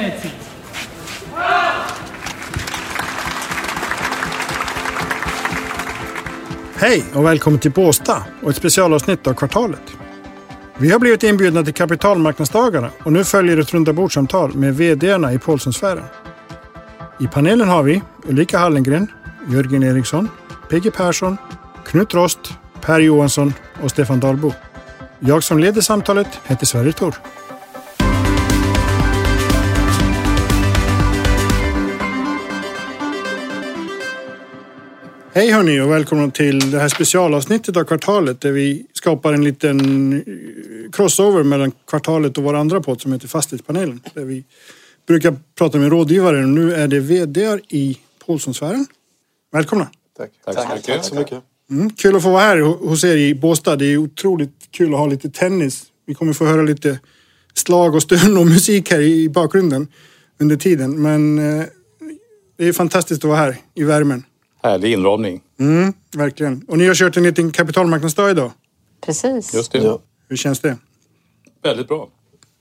have. Hej och välkommen till Båsta och ett specialavsnitt av Kvartalet. Vi har blivit inbjudna till kapitalmarknadsdagarna och nu följer ett rundabordssamtal med vdarna i Paulsonsfären. I panelen har vi Ulrika Hallengren, Jörgen Eriksson, PG Persson, Knut Rost, Per Johansson och Stefan Dahlbo. Jag som leder samtalet heter Sverre Thor. Hej hörni och välkomna till det här specialavsnittet av Kvartalet där vi skapar en liten eh, crossover mellan Kvartalet och vår andra podd som heter Fastighetspanelen. Där vi brukar prata med rådgivare och nu är det VD i Paulssonsfären. Välkomna! Tack. Tack, Tack, så mycket. Tack så mycket. Mm, kul att få vara här hos er i Båstad. Det är otroligt kul att ha lite tennis. Vi kommer få höra lite slag och stön och musik här i bakgrunden under tiden. Men eh, det är fantastiskt att vara här i värmen. Härlig inramning. Mm, verkligen. Och ni har kört en liten kapitalmarknadsdag idag. Precis. Just det. Ja. Hur känns det? Väldigt bra.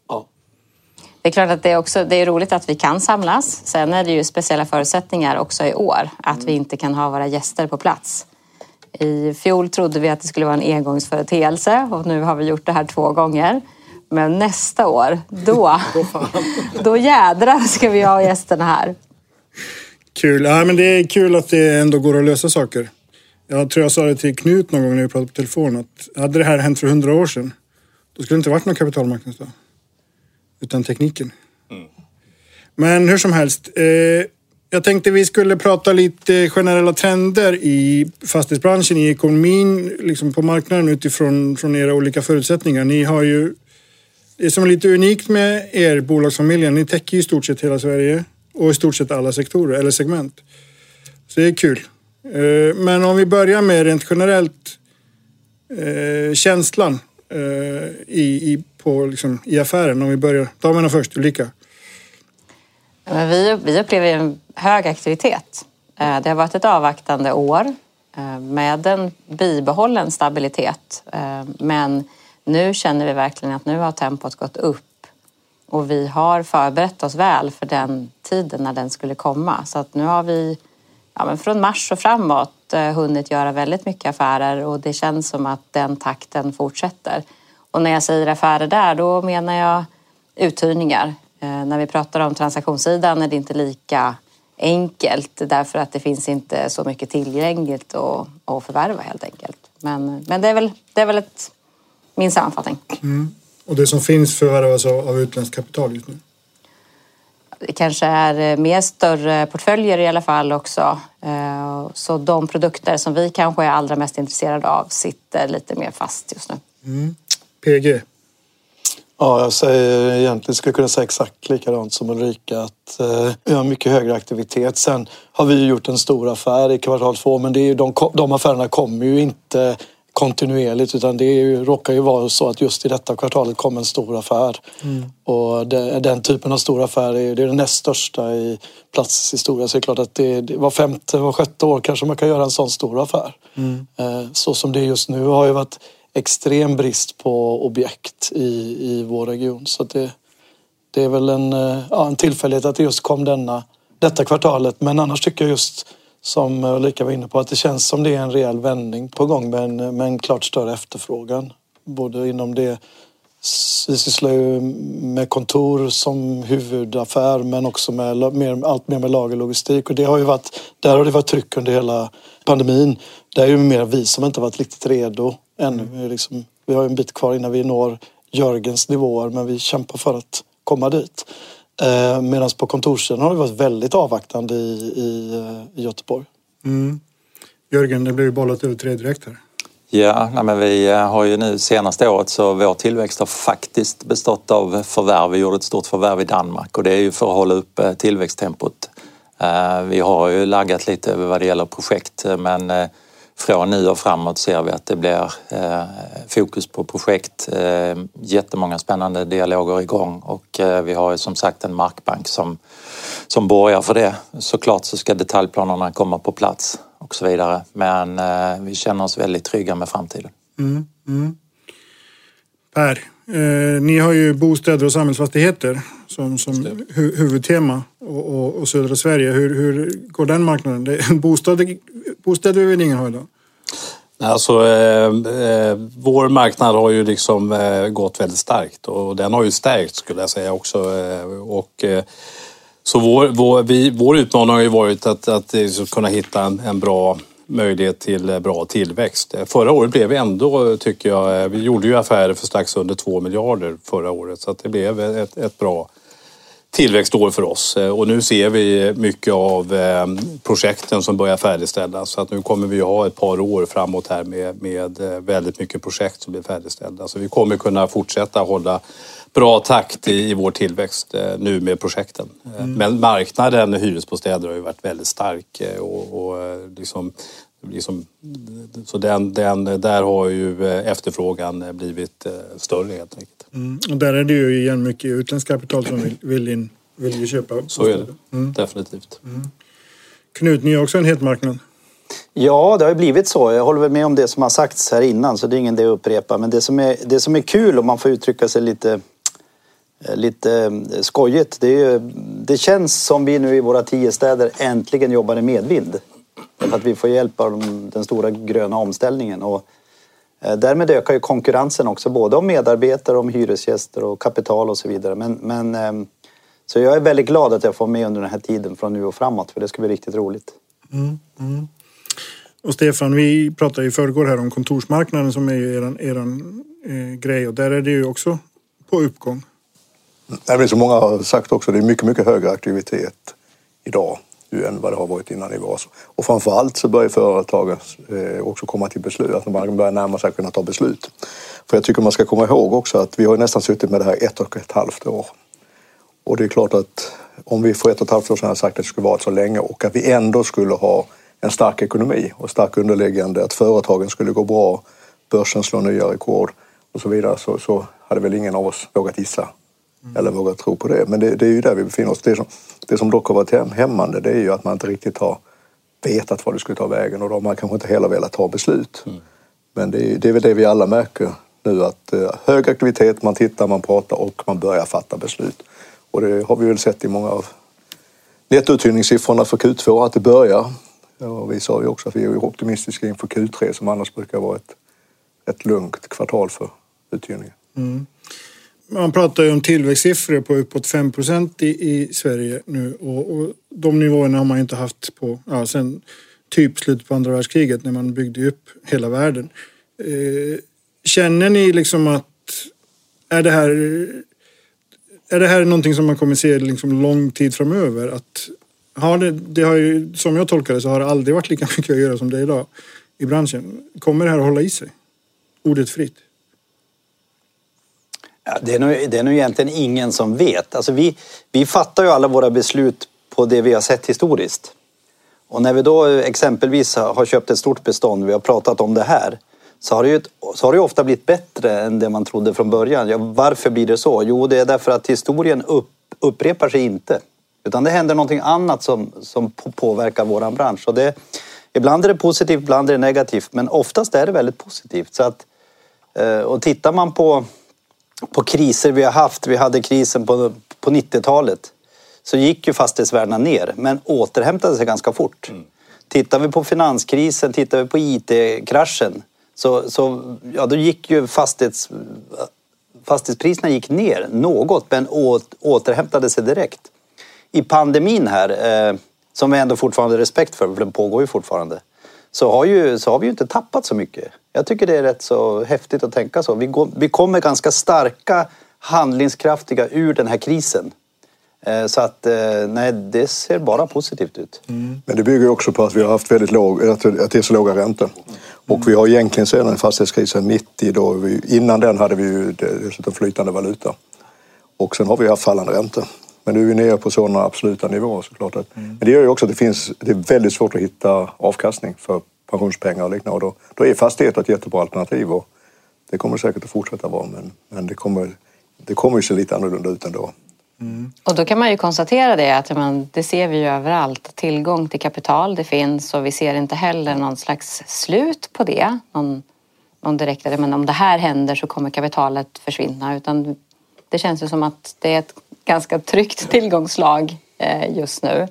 Ja. Det är klart att det är, också, det är roligt att vi kan samlas. Sen är det ju speciella förutsättningar också i år. Att vi inte kan ha våra gäster på plats. I fjol trodde vi att det skulle vara en engångsföreteelse och nu har vi gjort det här två gånger. Men nästa år, då, då jädrar ska vi ha gästerna här. Kul. Ja, men det är kul att det ändå går att lösa saker. Jag tror jag sa det till Knut någon gång när vi pratade på telefon att hade det här hänt för hundra år sedan då skulle det inte varit någon kapitalmarknadsdag. Utan tekniken. Men hur som helst. Eh, jag tänkte vi skulle prata lite generella trender i fastighetsbranschen, i ekonomin, liksom på marknaden utifrån från era olika förutsättningar. Ni har ju det som är lite unikt med er bolagsfamiljen, ni täcker ju i stort sett hela Sverige och i stort sett alla sektorer eller segment. Så det är kul. Eh, men om vi börjar med rent generellt eh, känslan eh, i, i, på, liksom, i affären. Om vi börjar, damerna först, Ulrika. Men vi, vi upplever en hög aktivitet. Det har varit ett avvaktande år med en bibehållen stabilitet. Men nu känner vi verkligen att nu har tempot gått upp och vi har förberett oss väl för den tiden när den skulle komma. Så att nu har vi ja, men från mars och framåt eh, hunnit göra väldigt mycket affärer och det känns som att den takten fortsätter. Och när jag säger affärer där, då menar jag uthyrningar. Eh, när vi pratar om transaktionssidan är det inte lika enkelt därför att det finns inte så mycket tillgängligt att, att förvärva helt enkelt. Men, men det är väl, det är väl ett, min sammanfattning. Mm. Och det som finns förvärvas av, av utländskt kapital just nu. Det kanske är mer större portföljer i alla fall också. Eh, Så de produkter som vi kanske är allra mest intresserade av sitter lite mer fast just nu. PG. Ja, jag säger egentligen skulle jag kunna säga exakt likadant som Ulrika att eh, vi har mycket högre aktivitet. Sen har vi gjort en stor affär i kvartal två men det är ju, de, de affärerna kommer ju inte kontinuerligt utan det ju, råkar ju vara så att just i detta kvartalet kom en stor affär. Och det, den typen av stora affär är, det är den näst största i platsens historia så det är klart att det, det var femte, var sjätte år kanske man kan göra en sån stor affär. Eh, så som det är just nu har ju varit extrem brist på objekt i, i vår region. Så det, det är väl en, eh, ja, en tillfällighet att det just kom denna, detta kvartalet. Men annars tycker jag just som Ulrika var inne på att det känns som det är en rejäl vändning på gång med en, med en klart större efterfrågan. Både inom det vi sysslar ju med kontor som huvudaffär men också med mer, allt mer med lagerlogistik och det har ju varit, där har det varit tryck under hela pandemin. Det är ju mer vi som inte varit riktigt redo ännu. Vi är Liksom, vi har ju en bit kvar innan vi når Jörgens nivåer men vi kämpar för att komma dit. Eh, Medan på kontorssidan har det varit väldigt avvaktande i, i, eh, i Göteborg. Jörgen, det blev ju bollat över tre direkt här. Ja, nej, men vi eh, har ju nu senaste året så vår tillväxt har faktiskt bestått av förvärv. Vi gjorde ett stort förvärv i Danmark och det är ju för att hålla upp tillväxttempot. Vi har ju laggat lite vad det gäller projekt men från nu och framåt ser vi att det blir eh, fokus på projekt. eh, Jättemånga spännande dialoger igång och eh, vi har ju som sagt en markbank som, som borgar för det. Såklart så ska detaljplanerna komma på plats och så vidare. Men eh, vi känner oss väldigt trygga med framtiden. Mm, mm. Per, Eh, ni har ju bostäder och samhällsfastigheter som, som hu huvudtema och, och, och södra Sverige. Hur, hur går den marknaden? Det, bostäder, bostäder vill ingen ha idag. Alltså, eh, eh, vår marknad har ju liksom eh, gått väldigt starkt och den har ju stärkt skulle jag säga också. Eh, och, eh, så vår, vår, vi, vår utmaning har ju varit att, att liksom kunna hitta en, en bra möjlighet till eh, bra tillväxt. Eh, förra året blev vi ändå, eh, tycker jag, vi gjorde ju affärer för strax under 2 miljarder förra året så att det blev ett, ett bra tillväxtår för oss och nu ser vi mycket av projekten som börjar färdigställas. Så att nu kommer vi ha ett par år framåt här med, med väldigt mycket projekt som blir färdigställda. Så vi kommer kunna fortsätta hålla bra takt i, i vår tillväxt eh, nu med projekten. Mm. Men marknaden hyresbostäder har ju varit väldigt stark eh, och, och eh, liksom, liksom, så den, den, där har ju efterfrågan blivit större helt enkelt. Mm. Och där är det ju igen mycket utländskt kapital som vill, vill, in, vill köpa Så är det, mm. definitivt. Mm. Knut, ni har också en het marknad. Ja, det har ju blivit så. Jag håller väl med om det som har sagts här innan så det är ingen det att upprepa. Men det som är, det som är kul om man får uttrycka sig lite Eh, Eh, lite eh, skojigt. Det, är, det känns som vi nu i våra tio städer äntligen jobbar i medvind. För att vi får hjälp av den stora gröna omställningen. Och eh, därmed ökar ju konkurrensen också, både om medarbetare, om hyresgäster och kapital och så vidare. Men, men, så jag är väldigt glad att jag får med under den här tiden från nu och framåt, för det ska bli riktigt roligt. Mm, mm. Och Stefan, vi pratade i förrgår här om kontorsmarknaden som är er, eran eh, grej och där är det ju också på uppgång. Det är som många har sagt också, det är mycket, mycket högre aktivitet idag än vad det har varit innan i våras. Och framförallt så börjar företagen eh, också komma till beslut, att man börjar närma sig att kunna ta beslut. För jag tycker man ska komma ihåg också att vi har nästan suttit med det här ett och ett halvt år. Och det är klart att om vi för ett och ett halvt år sedan hade sagt att det skulle vara så länge och att vi ändå skulle ha en stark ekonomi och stark underliggande, att företagen skulle gå bra, börsen slå nya rekord och så vidare så, så hade väl ingen av oss vågat gissa Mm. Eller våga tro på det. Men det, det, är ju där vi befinner oss. Det som, det som dock har varit hämmande det är ju att man inte riktigt har vetat vad det skulle ta vägen och då har man kanske inte heller velat ta beslut. Mm. Men det är, det är väl det vi alla märker nu att eh, hög aktivitet, man tittar, man pratar och man börjar fatta beslut. Och det har vi väl sett i många av nettouthyrningssiffrorna för Q2 att det börjar. Ja, vi sa ju också att vi är optimistiska inför Q3 som annars brukar vara ett, ett lugnt kvartal för uthyrningen. Mm. Man pratar ju om tillväxtsiffror på uppåt 5 procent i, i Sverige nu och, och, de nivåerna har man inte haft på ja, sen typ slutet på andra världskriget när man byggde upp hela världen. Eh, känner ni liksom att är det här är det här någonting som man kommer se liksom lång tid framöver? Att, har det, det har ju, som jag tolkar det så har det aldrig varit lika mycket att göra som det är idag i branschen. Kommer det här att hålla i sig? Ordet fritt. Ja, det, är nog, det är nog egentligen ingen som vet. Alltså vi, vi fattar ju alla våra beslut på det vi har sett historiskt. Och när vi då eh, exempelvis har köpt ett stort bestånd, vi har pratat om det här, så har det ju, så har det ofta blivit bättre än det man trodde från början. Ja, varför blir det så? Jo, det är därför att historien upp, upprepar sig inte. Utan det händer någonting annat som, som påverkar vår bransch. Och det, ibland är det positivt, ibland är det negativt, men oftast är det väldigt positivt. Så att, eh, och tittar man på på kriser vi har haft, vi hade krisen på, på 90-talet, så gick ju fastighetsvärdena ner men återhämtade sig ganska fort. Mm. Tittar vi på finanskrisen, tittar vi på IT-kraschen så, så ja, då gick ju fastighets, fastighetspriserna gick ner något men återhämtade sig direkt. I pandemin här, eh, som vi ändå fortfarande har respekt för, för den pågår ju fortfarande, så har, ju, så har vi ju inte tappat så mycket. Jag tycker det är rätt så häftigt att tänka så. Vi, går, vi kommer ganska starka, handlingskraftiga ur den här krisen. Eh, så att eh, nej, det ser bara positivt ut. Mm. Men det bygger också på att vi har haft väldigt låg, att det är så låga räntor. Och vi har egentligen sedan fastighetskrisen 90, då vi, innan den hade vi ju dessutom flytande valuta. Och sen har vi haft fallande räntor. Men nu är vi nere på sådana absoluta nivåer såklart. Mm. Men det gör ju också att det, finns, det är väldigt svårt att hitta avkastning för pensionspengar och liknande. Och då, då är fastighet ett jättebra alternativ och det kommer säkert att fortsätta vara men, men det, kommer, det kommer ju se lite annorlunda ut ändå. Mm. Och då kan man ju konstatera det att man, det ser vi ju överallt. Tillgång till kapital det finns och vi ser inte heller någon slags slut på det. Någon någon direkt, men om det här händer så kommer kapitalet försvinna. Utan det känns ju som att det är ett ganska tryggt tillgångslag eh, just nu.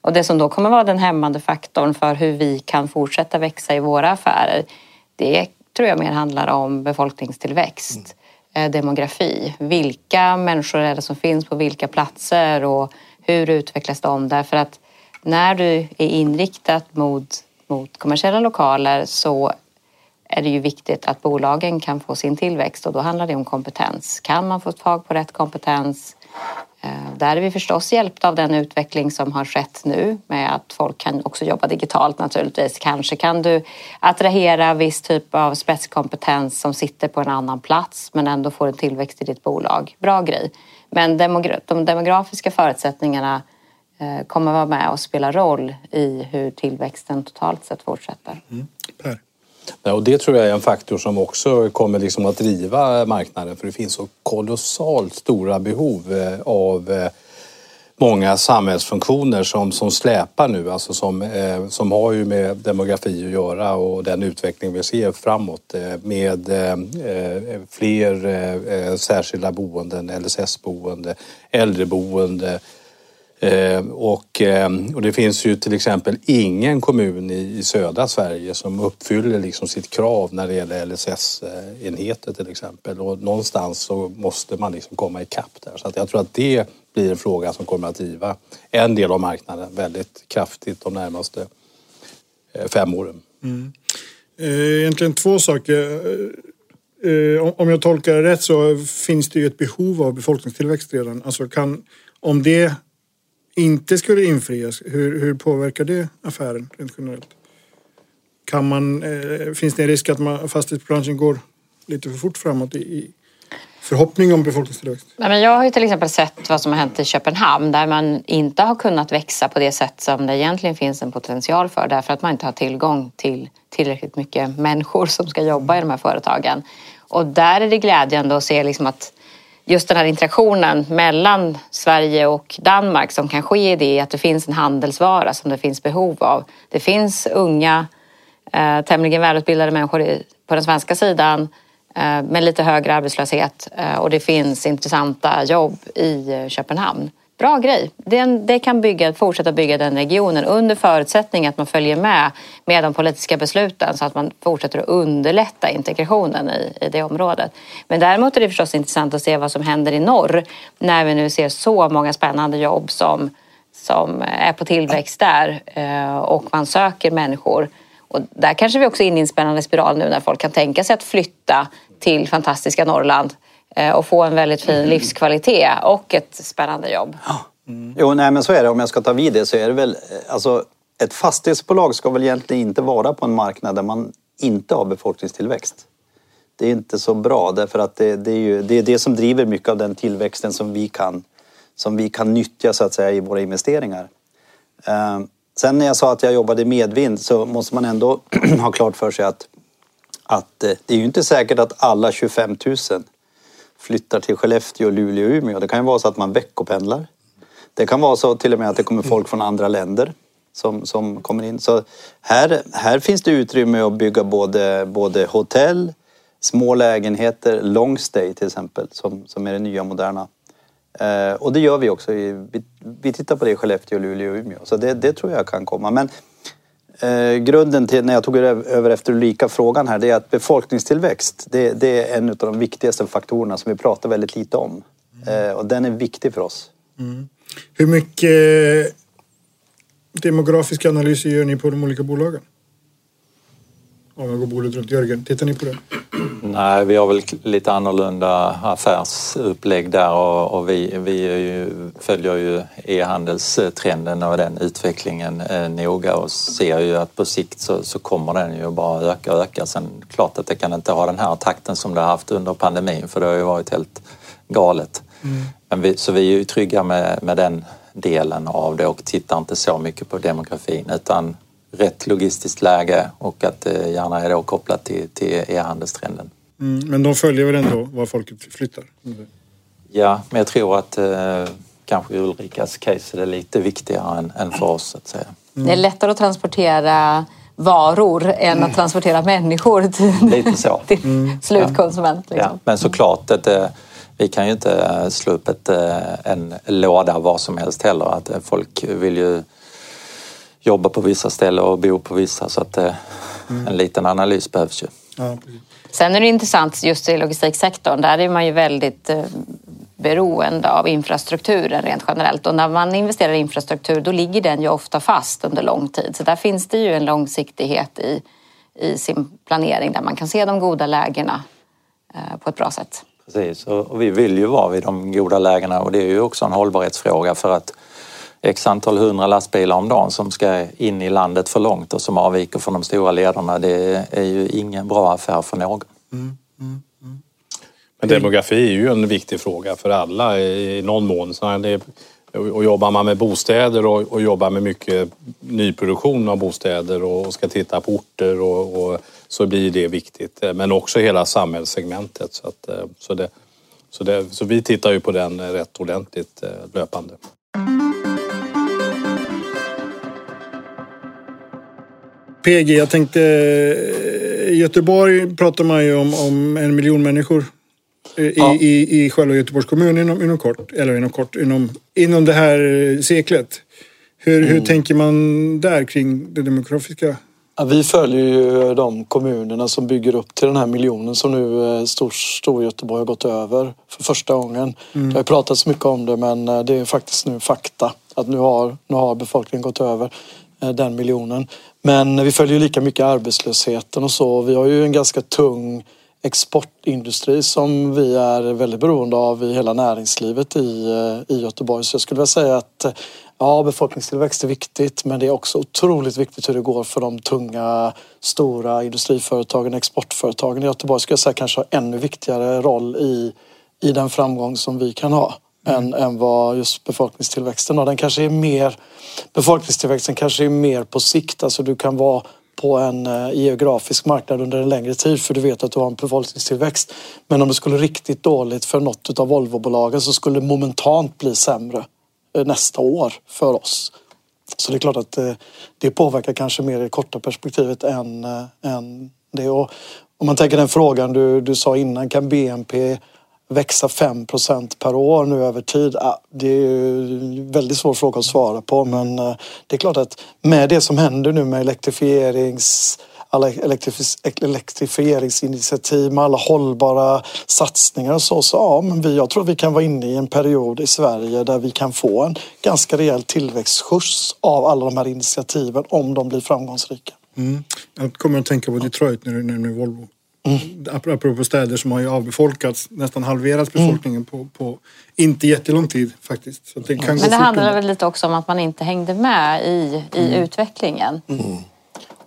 Och det som då kommer vara den hämmande faktorn för hur vi kan fortsätta växa i våra affärer, det tror jag mer handlar om befolkningstillväxt, mm. demografi. Vilka människor är det som finns på vilka platser och hur utvecklas de? Därför att när du är inriktad mot, mot kommersiella lokaler så är det ju viktigt att bolagen kan få sin tillväxt och då handlar det om kompetens. Kan man få tag på rätt kompetens? Eh, där är vi förstås hjälpta av den utveckling som har skett nu med att folk kan också jobba digitalt naturligtvis. Kanske kan du attrahera viss typ av spetskompetens som sitter på en annan plats men ändå får en tillväxt i ditt bolag. Bra grej. Men de demografiska förutsättningarna eh, kommer vara med och spela roll i hur tillväxten totalt sett fortsätter. Mm. Per? Ja, och det tror jag är en faktor som också kommer liksom att driva marknaden för det finns så kolossalt stora behov eh, av eh, många samhällsfunktioner som, som släpar nu, alltså som, eh, som har ju med demografi att göra och den utveckling vi ser framåt eh, med eh, eh fler särskilda boenden, LSS-boende, äldreboende, Eh, och, eh, och, det finns ju till exempel ingen kommun i, södra Sverige som uppfyller liksom sitt krav när det gäller LSS-enheter till exempel. Och någonstans så måste man liksom komma ikapp där. Så att jag tror att det blir en fråga som kommer att driva en del av marknaden väldigt kraftigt de närmaste eh, fem åren. Mm. Egentligen två saker. Om jag tolkar det rätt så finns det ju ett behov av befolkningstillväxt redan. Alltså kan, om det inte skulle infrias, hur, hur påverkar det affären rent generellt? Kan man, eh, finns det en risk att man, fastighetsbranschen går lite för fort framåt i, i förhoppning om befolkningstillväxt? Nej, men jag har ju till exempel sett vad som har hänt i Köpenhamn där man inte har kunnat växa på det sätt som det egentligen finns en potential för därför att man inte har tillgång till tillräckligt mycket människor som ska jobba i de här företagen. Och där är det glädjande att se liksom att just den här interaktionen mellan Sverige och Danmark som kan ske i det att det finns en handelsvara som det finns behov av. Det finns unga, eh, tämligen välutbildade människor på den svenska sidan eh, med lite högre arbetslöshet eh, och det finns intressanta jobb i eh, Köpenhamn bra grej. Den, det kan bygga, fortsätta bygga den regionen under förutsättning att man följer med med de politiska besluten så att man fortsätter att underlätta integrationen i, i det området. Men däremot är det förstås intressant att se vad som händer i norr när vi nu ser så många spännande jobb som, som är på tillväxt där eh, och man söker människor. Och där kanske vi också är inne i en spännande spiral nu när folk kan tänka sig att flytta till fantastiska Norrland och få en väldigt fin mm. livskvalitet och ett spännande jobb. Mm. Jo, nej, men så är det. Om jag ska ta vid det så är det väl... Eh, alltså, ett fastighetsbolag ska väl egentligen inte vara på en marknad där man inte har befolkningstillväxt. Det är inte så bra därför att det, det är ju, det är det som driver mycket av den tillväxten som vi kan, som vi kan nyttja så att säga i våra investeringar. Eh, sen när jag sa att jag jobbade i medvind så måste man ändå ha klart för sig att, att det är ju inte säkert att alla 25 000 flyttar till Skellefteå, Luleå och Umeå. Det kan ju vara så att man veckopendlar. Det kan vara så till och med att det kommer folk från andra länder som, som kommer in. Så här, här finns det utrymme att bygga både, både hotell, små lägenheter, long stay till exempel, som, som är det nya moderna. Eh, och det gör vi också. I, vi, vi tittar på det i Skellefteå, Luleå och Umeå. Så det, det tror jag kan komma. Men Eh, grunden till när jag tog över efter Ulrika frågan här det är att befolkningstillväxt det, det, är en av de viktigaste faktorerna som vi pratar väldigt lite om. Mm. Eh, och den är viktig för oss. Mm. Hur mycket eh, demografiska analyser gör ni på de olika bolagen? Om jag går bordet runt Jörgen, tittar ni på det? Nej, vi har väl lite annorlunda affärsupplägg där och, och vi, vi ju, följer ju e-handelstrenden och den utvecklingen eh, noga och ser ju att på sikt så, så, kommer den ju bara öka och öka. Sen klart att det kan inte ha den här takten som det har haft under pandemin för det har ju varit helt galet. Mm. Men vi, så vi är ju trygga med, med den delen av det och tittar inte så mycket på demografin utan rätt logistiskt läge och att det gärna är då kopplat till, till e-handelstrenden. Mm, men de följer väl ändå var folket flyttar? Mm. Ja, men jag tror att eh, kanske Ulrikas case är lite viktigare än, än för oss. Att säga. Mm. Det är lättare att transportera varor än att transportera människor till, Lite så. till slutkonsument. Liksom. Ja, men såklart, ett, eh, vi kan ju inte slå upp ett, eh, en låda var som helst heller. Att eh, folk vill ju jobba på vissa ställen och bo på vissa så att eh, en liten analys behövs ju. Ja. Sen är det intressant just i logistiksektorn. Där är man ju väldigt eh, beroende av infrastrukturen rent generellt. Och när man investerar i infrastruktur då ligger den ju ofta fast under lång tid. Så där finns det ju en långsiktighet i, i sin planering där man kan se de goda lägena eh, på ett bra sätt. Precis, och och vi vill ju vara vid de goda lägena och det är ju också en hållbarhetsfråga för att x antal hundra lastbilar om dagen som ska in i landet för långt och som avviker från de stora lederna, det är ju ingen bra affär för någon. Men demografi är ju en viktig fråga för alla i någon mån. Så det, och jobbar man med bostäder och, och jobbar med mycket nyproduktion av bostäder och ska titta på orter och, och så blir det viktigt. Men också hela samhällssegmentet. Så, att, eh, så, det, så, det, så vi tittar ju på den rätt ordentligt eh, löpande. PG, jag tänkte... eh, I Göteborg pratar man ju om, om en miljon människor eh, i, Ja. i, i själva Göteborgs kommun inom, inom kort. Eller inom kort, inom, inom det här eh, seklet. Hur, hur tänker man där kring det demografiska? Ja, vi följer ju de kommunerna som bygger upp till den här miljonen som nu eh, Stor, Stor Göteborg har gått över för första gången. Det har pratats mycket om det men eh, det är faktiskt nu fakta att nu har, nu har befolkningen gått över eh, den miljonen. Men vi följer ju lika mycket arbetslösheten och så. Vi har ju en ganska tung exportindustri som vi är väldigt beroende av i hela näringslivet i, eh, i Göteborg. Så jag skulle vilja säga att eh, ja, befolkningstillväxt är viktigt men det är också otroligt viktigt hur det går för de tunga, stora industriföretagen, exportföretagen i Göteborg skulle jag säga kanske har ännu viktigare roll i, i den framgång som vi kan ha än, än vad just befolkningstillväxten har. Den kanske är mer, befolkningstillväxten kanske är mer på sikt, alltså du kan vara på en eh, geografisk marknad under en längre tid för du vet att du har en befolkningstillväxt. Men om det skulle riktigt dåligt för något av Volvobolagen så skulle det momentant bli sämre eh, nästa år för oss. Så det är klart att eh, det påverkar kanske mer i det korta perspektivet än, än det. Och om man tänker den frågan du, du sa innan, kan BNP växa 5% per år nu över tid? Det är ju en väldigt svår fråga att svara på men eh, det är klart att med det som händer nu med elektrifierings alla elektrifieringsinitiativ med alla hållbara satsningar och så. Så ja, men vi, jag tror vi kan vara inne i en period i Sverige där vi kan få en ganska rejäl tillväxtskjuts av alla de här initiativen om de blir framgångsrika. Mm. Jag kommer att tänka på Detroit när du nämner Volvo. Ap- Apropå städer som har ju avbefolkats, nästan halverats befolkningen på, på inte jättelång tid faktiskt. Så det kan gå Men det handlar väl lite också om att man inte hängde med i, i utvecklingen.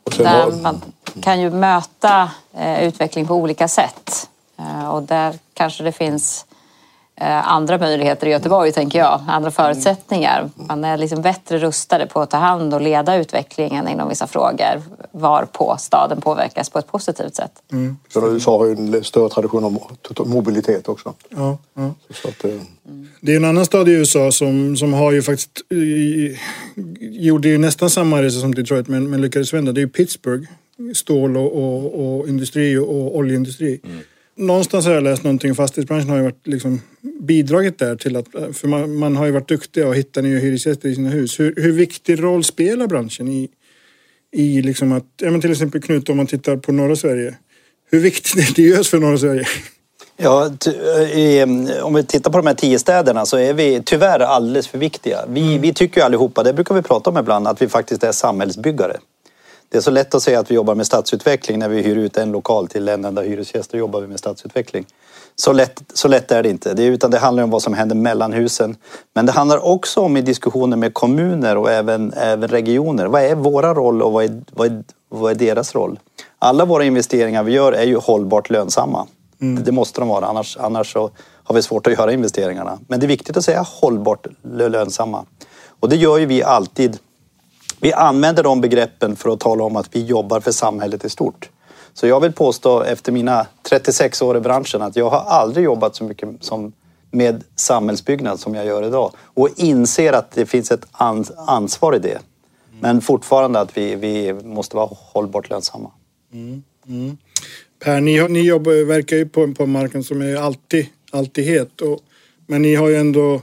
Och sen Där man kan ju möta eh, utveckling på olika sätt. Eh, och där kanske det finns eh, andra möjligheter i Göteborg, tänker jag. Andra förutsättningar. Man är liksom bättre rustade på att ta hand och leda utvecklingen inom vissa frågor varpå staden påverkas på ett positivt sätt. så USA har ju en större tradition av mo- mobilitet också. Ja, ja. Så att, eh, Det är en annan stad i USA som, som har ju faktiskt eh, gjorde ju nästan samma resa som Detroit men, men lyckades vända. Det är ju Pittsburgh. Stål och, och, och industri och, oljeindustri. Någonstans har jag läst någonting, fastighetsbranschen har ju varit liksom bidragit där till att, för man, man har ju varit duktiga och hittat nya hyresgäster i sina hus. Hur, hur viktig roll spelar branschen i, i liksom att, ja men till exempel Knut om man tittar på norra Sverige. Hur viktigt är det just för norra Sverige? Ja, eh, i, om vi tittar på de här tio städerna så är vi tyvärr alldeles för viktiga. Vi, vi tycker ju allihopa, det brukar vi prata om ibland, att vi faktiskt är samhällsbyggare. Det är så lätt att säga att vi jobbar med stadsutveckling när vi hyr ut en lokal till en enda hyresgäst. Då jobbar vi med stadsutveckling. Så lätt, så lätt är det inte. Det, utan det handlar om vad som händer mellan husen. Men det handlar också om i diskussioner med kommuner och även, även regioner. Vad är våra roll och vad är, vad, är, vad är deras roll? Alla våra investeringar vi gör är ju hållbart lönsamma. Det, det måste de vara, annars, annars så har vi svårt att göra investeringarna. Men det är viktigt att säga hållbart lö- lönsamma. Och det gör ju vi alltid vi använder de begreppen för att tala om att vi jobbar för samhället i stort. Så jag vill påstå efter mina 36 år i branschen att jag har aldrig jobbat så mycket som med samhällsbyggnad som jag gör idag. Och inser att det finns ett ansvar i det. Men fortfarande att vi, vi måste vara hållbart lönsamma. Mm, mm. Per, ni, ni jobbar, verkar ju på, på en marknad som är alltid, alltid het. Och, men ni har ju ändå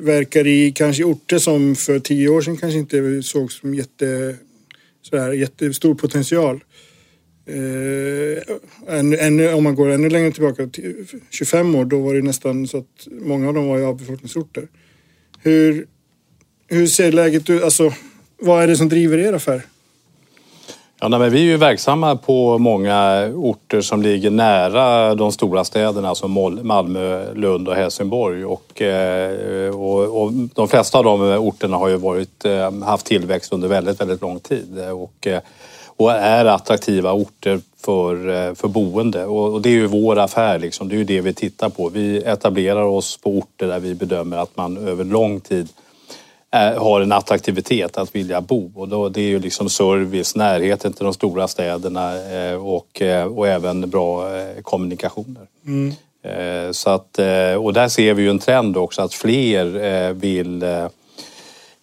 verkar i kanske orter som för tio år sedan kanske inte sågs som jätte, sådär, jättestor potential. Eh, ännu, än, om man går ännu längre tillbaka, 25 år, då var det nästan så att många av dem var i avbefolkningsorter. Hur, hur ser läget ut? Alltså, vad är det som driver er affär? Ja, nej, men vi är ju verksamma på många orter som ligger nära de stora städerna alltså som Malmö, Lund och Helsingborg. Och, eh, och, och de flesta av de orterna har ju varit, eh, haft tillväxt under väldigt, väldigt lång tid och, eh, och är attraktiva orter för, för boende. Och, och det är ju vår affär, liksom. det är ju det vi tittar på. Vi etablerar oss på orter där vi bedömer att man över lång tid har en attraktivitet att vilja bo. Och då, det är ju liksom service, närheten till de stora städerna eh, och, eh, och även bra eh, kommunikationer. Eh, så att, eh, och där ser vi ju en trend också att fler eh, vill eh,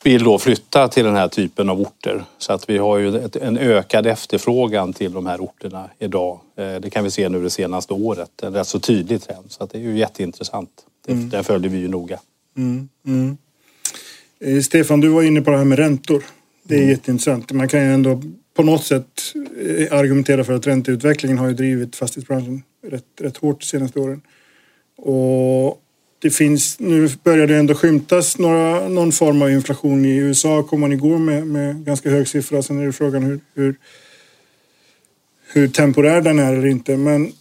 vill då flytta till den här typen av orter. Så att vi har ju en ökad efterfrågan till de här orterna idag. Eh, Det kan vi se nu det senaste året. En rätt så tydlig trend. Så att det är ju jätteintressant. Det, det följer vi ju noga. Eh, Stefan, du var inne på det här med räntor. Det är jätteintressant. Man kan ju ändå på något sätt eh, argumentera för att ränteutvecklingen har ju drivit fastighetsbranschen rätt, rätt hårt de senaste åren. Och det finns, nu börjar det ändå skymtas några, någon form av inflation i USA. kom man igår med, med ganska hög siffra. Sen är det frågan hur, hur, hur temporär den är eller inte. Men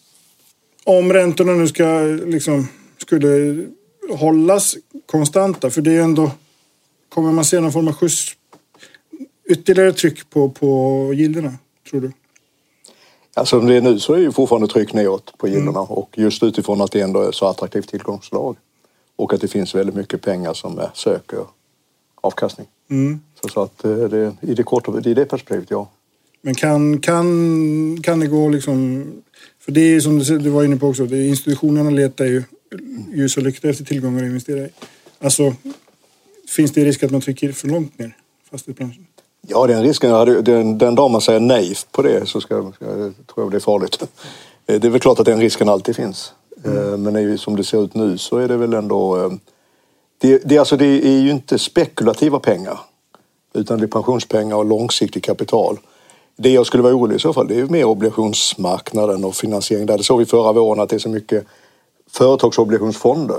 om räntorna nu ska liksom skulle hållas konstanta, för det är ändå Kommer man se någon form av skjuts, ytterligare tryck på, på gilderna, tror du? Alltså som det är nu så är det ju fortfarande tryck neråt på gillorna och just utifrån att det ändå är så attraktivt tillgångslag och att det finns väldigt mycket pengar som söker avkastning. Så, så att eh, det, i det korta, i det perspektivet, ja. Men kan, kan, kan det gå liksom... För det är ju som du, var inne på också, det institutionerna letar ju ljus och lykta efter tillgångar att investera i. Alltså, finns det risk att man trycker för långt ner fastighetsbranschen? Ja, den risken, den, den dag man säger nej på det så ska, ska, tror jag det är farligt. Eh, Det är väl klart att den risken alltid finns. Eh, Men är ju, som det ser ut nu så är det väl ändå... eh, Det, det, alltså det är ju inte spekulativa pengar. Utan det är pensionspengar och långsiktigt kapital. Det jag skulle vara orolig i så fall det är mer obligationsmarknaden och finansiering där. Det såg vi förra våren att det är så mycket företagsobligationsfonder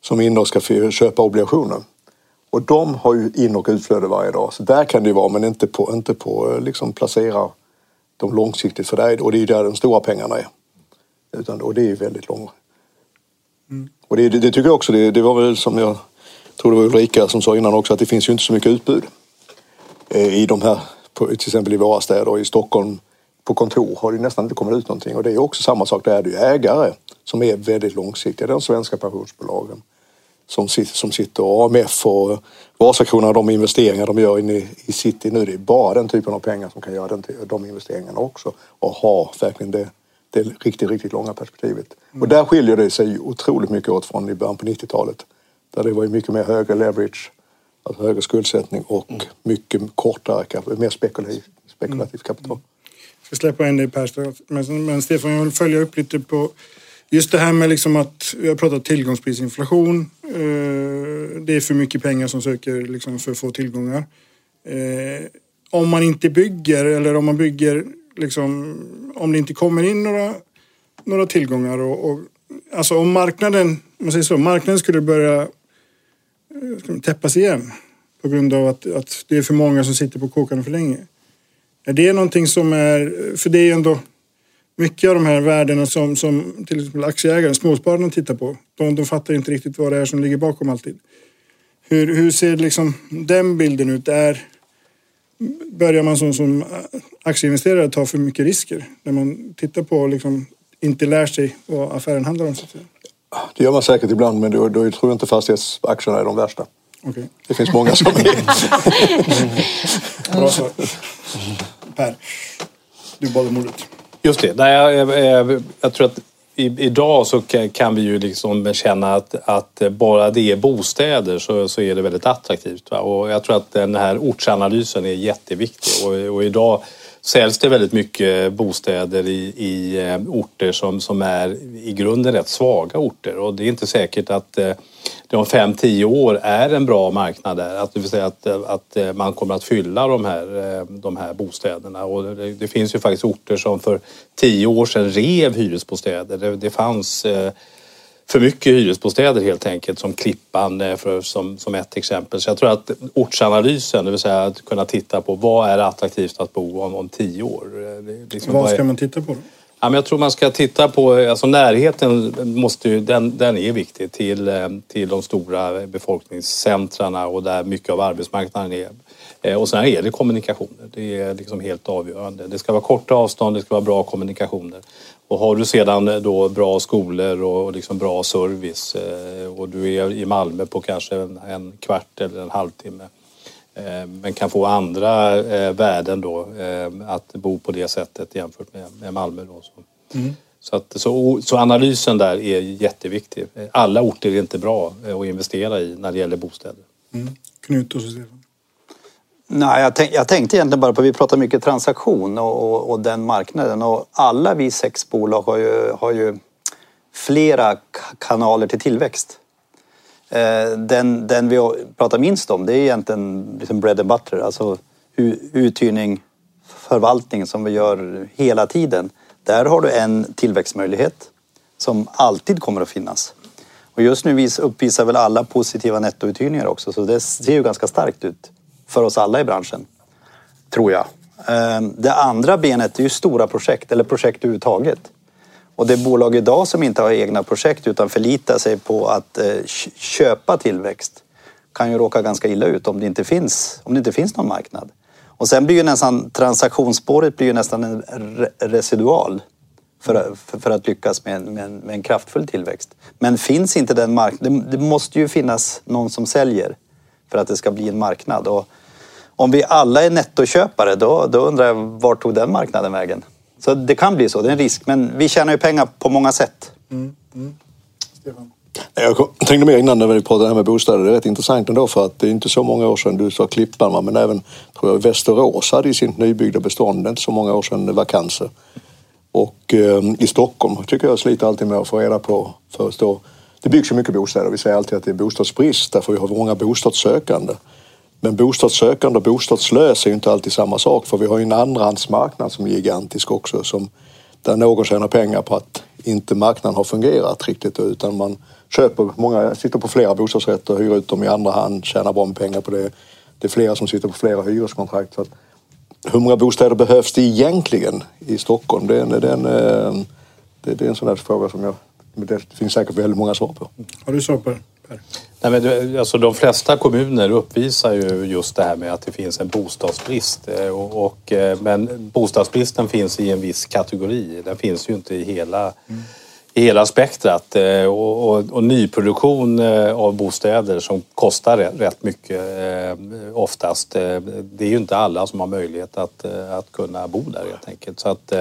som är inne och ska köpa obligationer. Och de har ju in och utflöde varje dag. Så där kan det ju vara, men inte på, inte på eh, liksom placera dem långsiktigt för dig. Och det är ju där de stora pengarna är. Utan, och det är ju väldigt långt. Och det, det, det tycker jag också, det, det var väl som jag tror det var Ulrika som sa innan också, att det finns ju inte så mycket utbud. Eh, I de här, på, till exempel i våra städer och i Stockholm på kontor har det nästan inte kommit ut någonting. Och det är också samma sak, där är det ju ägare som är väldigt långsiktiga. De svenska pensionsbolagen som sitter, som sitter och AMF och Vasakronan, de investeringar de gör inne i city nu, det är bara den typen av pengar som kan göra den, de investeringarna också och ha verkligen det, det riktigt, riktigt långa perspektivet. Och där skiljer det sig otroligt mycket åt från i början på 90-talet. Där det var ju mycket mer högre leverage, alltså högre skuldsättning och mycket kortare, mer spekulativ, spekulativt kapital. Jag ska släppa in dig Per. Men, men Stefan, jag vill följa upp lite på just det här med liksom att vi har pratat tillgångsprisinflation. Eh, det är för mycket pengar som söker liksom för få tillgångar. Eh, om man inte bygger eller om man bygger liksom om det inte kommer in några, några tillgångar och, och alltså om marknaden, om man säger så, marknaden skulle börja eh, täppas igen på grund av att, att det är för många som sitter på kåkarna för länge. Är det någonting som är, för det är ju ändå mycket av de här värdena som, som till exempel aktieägare, småspararna tittar på. De, de fattar inte riktigt vad det är som ligger bakom alltid. Hur, hur ser liksom den bilden ut? Är, börjar man som, som aktieinvesterare ta för mycket risker? När man tittar på liksom, inte lär sig vad affären handlar om. Så att säga. Det gör man säkert ibland men då, då tror jag inte fastighetsaktierna är de värsta. Okej, Det finns många som är. bra svar. Per, du bad om ordet. Just det. Nej, jag, jag, jag tror att i, idag så kan vi ju liksom känna att, att bara det är bostäder så, så är det väldigt attraktivt. Va? Och jag tror att den här ortsanalysen är jätteviktig och, och idag säljs det väldigt mycket bostäder i, i eh, orter som, som är i grunden rätt svaga orter och det är inte säkert att eh, det om fem tio år är en bra marknad där. Att, det vill säga att, eh, att man kommer att fylla de här, de här bostäderna. Och det, det finns ju faktiskt orter som för 10 år sedan rev hyresbostäder. Det, det fanns för mycket hyresbostäder helt enkelt som Klippan för, som, som ett exempel. Så jag tror att ortsanalysen, det vill säga att kunna titta på vad är attraktivt att bo om, om tio år. Liksom, vad ska man titta på då? Ja, men jag tror man ska titta på, alltså närheten måste ju, den, den är viktig till, till de stora befolkningscentrarna och där mycket av arbetsmarknaden är. Eh, och sen är det kommunikationer, det är liksom helt avgörande. Det ska vara korta avstånd, det ska vara bra kommunikationer. Och har du sedan då bra skolor och liksom bra service eh, och du är i Malmö på kanske en, kvart eller en halvtimme eh, men kan få andra eh, värden då att bo på det sättet jämfört med, Malmö. Då. Så. Mm. Så, att, så, så, analysen där är jätteviktig. Alla orter är inte bra att investera i när det gäller bostäder. Mm. Knut och Stefan? Nej, jag, tänk, jag, tänkte egentligen bara på, vi pratar mycket transaktion och, och, och, den marknaden och alla vi sex bolag har ju, har ju flera kanaler till tillväxt. Eh, den, den vi pratar minst om det är egentligen liksom bread and butter, alltså uthyrning, förvaltning som vi gör hela tiden. Där har du en tillväxtmöjlighet som alltid kommer att finnas. Och just nu uppvisar väl alla positiva nettouthyrningar också så det ser ju ganska starkt ut för oss alla i branschen. Tror jag. Ehm, det andra benet är ju stora projekt, eller projekt överhuvudtaget. Och det är bolag idag som inte har egna projekt utan förlitar sig på att eh, köpa tillväxt kan ju råka ganska illa ut om det inte finns, om det inte finns någon marknad. Och sen blir ju nästan transaktionsspåret blir ju nästan en residual för, för, för att lyckas med, med, med, en kraftfull tillväxt. Men finns inte den marknaden, det, det måste ju finnas någon som säljer för att det ska bli en marknad. Och om vi alla är nettoköpare, då, då undrar jag vart tog den marknaden vägen? Så det kan bli så, det är en risk. Men vi tjänar ju pengar på många sätt. Mm. Mm. Jag tänkte mer innan när vi pratade här med bostäder. Det är rätt intressant ändå för att det är inte så många år sedan du sa Klippan men även tror jag Västerås hade i sitt nybyggda bestånd inte så många år sedan vakanser. Och eh, i Stockholm tycker jag sliter alltid med att få reda på för att stå det byggs ju mycket bostäder. Vi säger alltid att det är bostadsbrist därför vi har många bostadssökande. Men bostadssökande och bostadslös är ju inte alltid samma sak för vi har ju en andrahandsmarknad som är gigantisk också som där någon tjänar pengar på att inte marknaden har fungerat riktigt utan man köper, många sitter på flera bostadsrätter, hyr ut dem i andra hand, tjänar bra med pengar på det. Det är flera som sitter på flera hyreskontrakt. Så att, hur många bostäder behövs det egentligen i Stockholm? Det är en, det är en, eh, det är en sån där fråga som jag det finns säkert väldigt många svar på. Har du svar på det? Nej, men, alltså, de flesta kommuner uppvisar ju just det här med att det finns en bostadsbrist. Eh, och, och, eh, men bostadsbristen finns i en viss kategori. Den finns ju inte i hela mm i hela spektrat eh, och, och, och, nyproduktion eh, av bostäder som kostar rätt mycket eh, oftast. Det är ju inte alla som har möjlighet att, att kunna bo där helt enkelt. Så, att,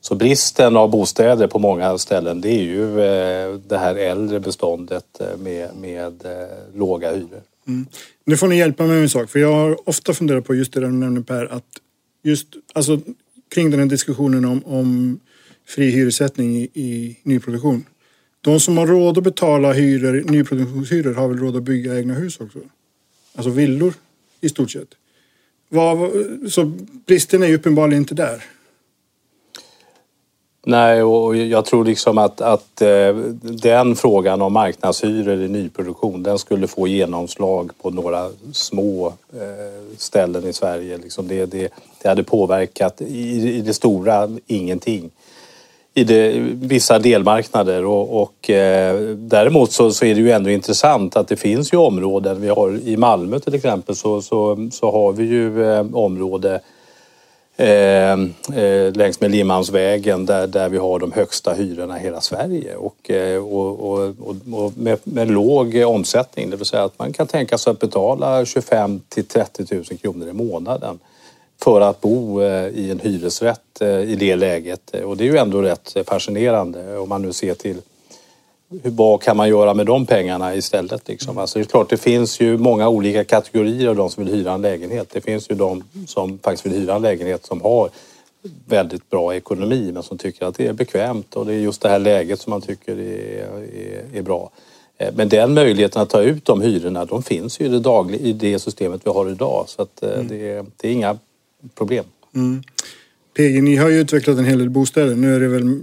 så bristen av bostäder på många ställen det är ju det här äldre beståndet med, med låga hyror. Mm. Nu får ni hjälpa mig med en sak för jag har ofta funderat på just det du nämnde Per att just alltså kring den här diskussionen om, om fri hyressättning i, i nyproduktion. De som har råd att betala hyror, nyproduktionshyror har väl råd att bygga egna hus också? Alltså villor i stort sett. Vad, så bristen är ju uppenbarligen inte där. Nej, och jag tror liksom att, att eh, den frågan om marknadshyror i nyproduktion den skulle få genomslag på några små eh, ställen i Sverige. Liksom det, det, det hade påverkat i, i det stora ingenting i det, vissa delmarknader och, och eh, däremot så, så, är det ju ändå intressant att det finns ju områden. Vi har i Malmö till exempel så, så, så har vi ju eh, område eh, eh längs med Limhamnsvägen där, där vi har de högsta hyrorna i hela Sverige och, eh, och, och, och med, med, låg omsättning. Det vill säga att man kan tänka sig att betala 25 till 30 000 kronor i månaden för att bo eh, i en hyresrätt eh, i det läget. Och det är ju ändå rätt fascinerande om man nu ser till vad kan man göra med de pengarna istället? Liksom? Alltså det är klart, det finns ju många olika kategorier av de som vill hyra en lägenhet. Det finns ju de som faktiskt vill hyra en lägenhet som har väldigt bra ekonomi men som tycker att det är bekvämt och det är just det här läget som man tycker är, är, är bra. Eh, men den möjligheten att ta ut de hyrorna, de finns ju i det, dagliga, i det systemet vi har idag. Så att eh, mm. det, det, är inga problem. Mm. PG, ni har ju utvecklat en hel del bostäder. Nu är det väl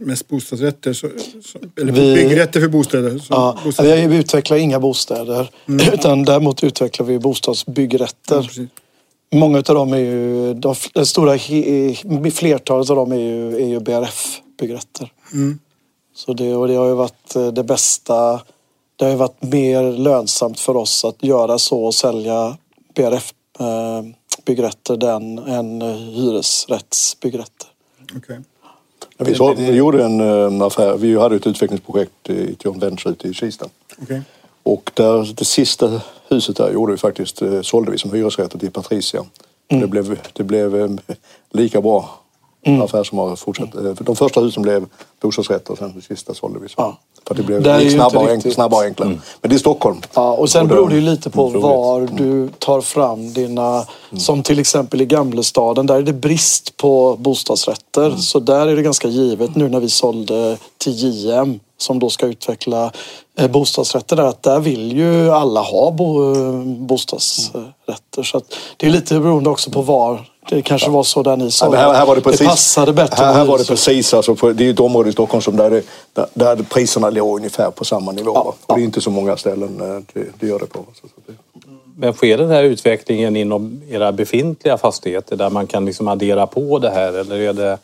mest bostadsrätter, så, så, eller vi, byggrätter för bostäder? ja, bostadsrätter. Vi utvecklar inga bostäder, mm. utan däremot utvecklar vi bostadsbyggrätter. Ja, Många av dem är ju, de, det stora flertalet av dem är ju, är ju BRF-byggrätter. Mm. Så det, och det har ju varit eh, det bästa. Det har ju varit mer lönsamt för oss att göra så och sälja BRF-byggrätter eh, än hyresrättsbyggrätter. Okay. Vi, så, vi gjorde en eh, affär. Vi hade ett utvecklingsprojekt i ett joint venture ute i Kista. Okay. Och där, det sista huset där gjorde vi faktiskt, eh, sålde vi som hyresrätter till Patricia. Mm. Det blev, det blev lika bra mm. affär som har fortsatt. Eh, de första husen blev bostadsrätter och sen det sista sålde vi. Så. Ja. För det blev det gick snabbare, enk, snabbare och enklare. Mm. Men det är Stockholm. Ja, och sen och beror det ju lite på var mm. du tar fram dina... Mm. Som till exempel i Gamlestaden, där är det brist på bostadsrätter. Mm. Så där är det ganska givet nu när vi sålde till JM som då ska utveckla eh, bostadsrätter där, att där vill ju alla ha bo, bostadsrätter. Så det är lite beroende också på var det kanske var så där ni sa. Ja, här, här var det, precis, det passade bättre. Här, här var det precis, alltså, det är ett område i Stockholm som där, det, där, där priserna låg ungefär på samma nivå. Ja, ja. Det är inte så många ställen eh, det, det gör det på. Så, så det. Men sker den här utvecklingen inom era befintliga fastigheter där man kan liksom addera på det här eller är det?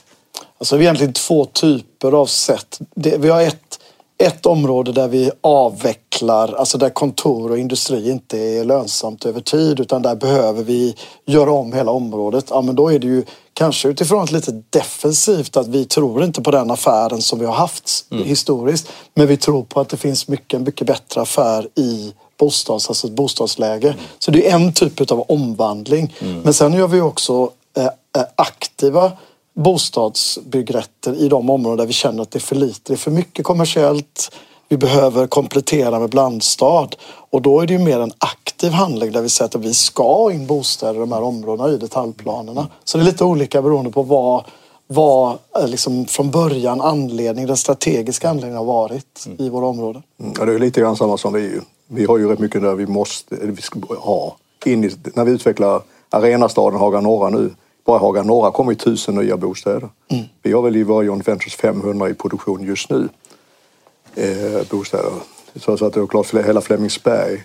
Alltså vi har egentligen två typer av sätt. Det, vi har ett ett område där vi avvecklar, alltså där kontor och industri inte är lönsamt över tid utan där behöver vi göra om hela området. Ja, men då är det ju kanske utifrån ett lite defensivt att vi tror inte på den affären som vi har haft mm. historiskt. Men vi tror på att det finns mycket, mycket bättre affär i bostads, alltså ett bostadsläge. Mm. Så det är en typ av omvandling. Mm. Men sen gör vi också eh, eh aktiva bostadsbyggrätter i de områden där vi känner att det är för lite, det är för mycket kommersiellt. Vi behöver komplettera med blandstad och då är det ju mer en aktiv handling där vi säger att vi ska in bostäder i de här områdena i detaljplanerna. Så det är lite olika beroende på vad, vad eh, liksom från början anledning, den strategiska anledningen har varit mm. i våra områden. Mm, ja, det är lite grann samma som vi. Vi har ju rätt mycket där vi måste, vi ska ha. In i, när vi utvecklar Arenastaden Haga Norra nu bara Haga Norra kommer ju tusen nya bostäder. Mm. Vi har väl i våra Joint Ventures 500 i produktion just nu. Eh, bostäder. Så, så att det är klart, hela Flemingsberg,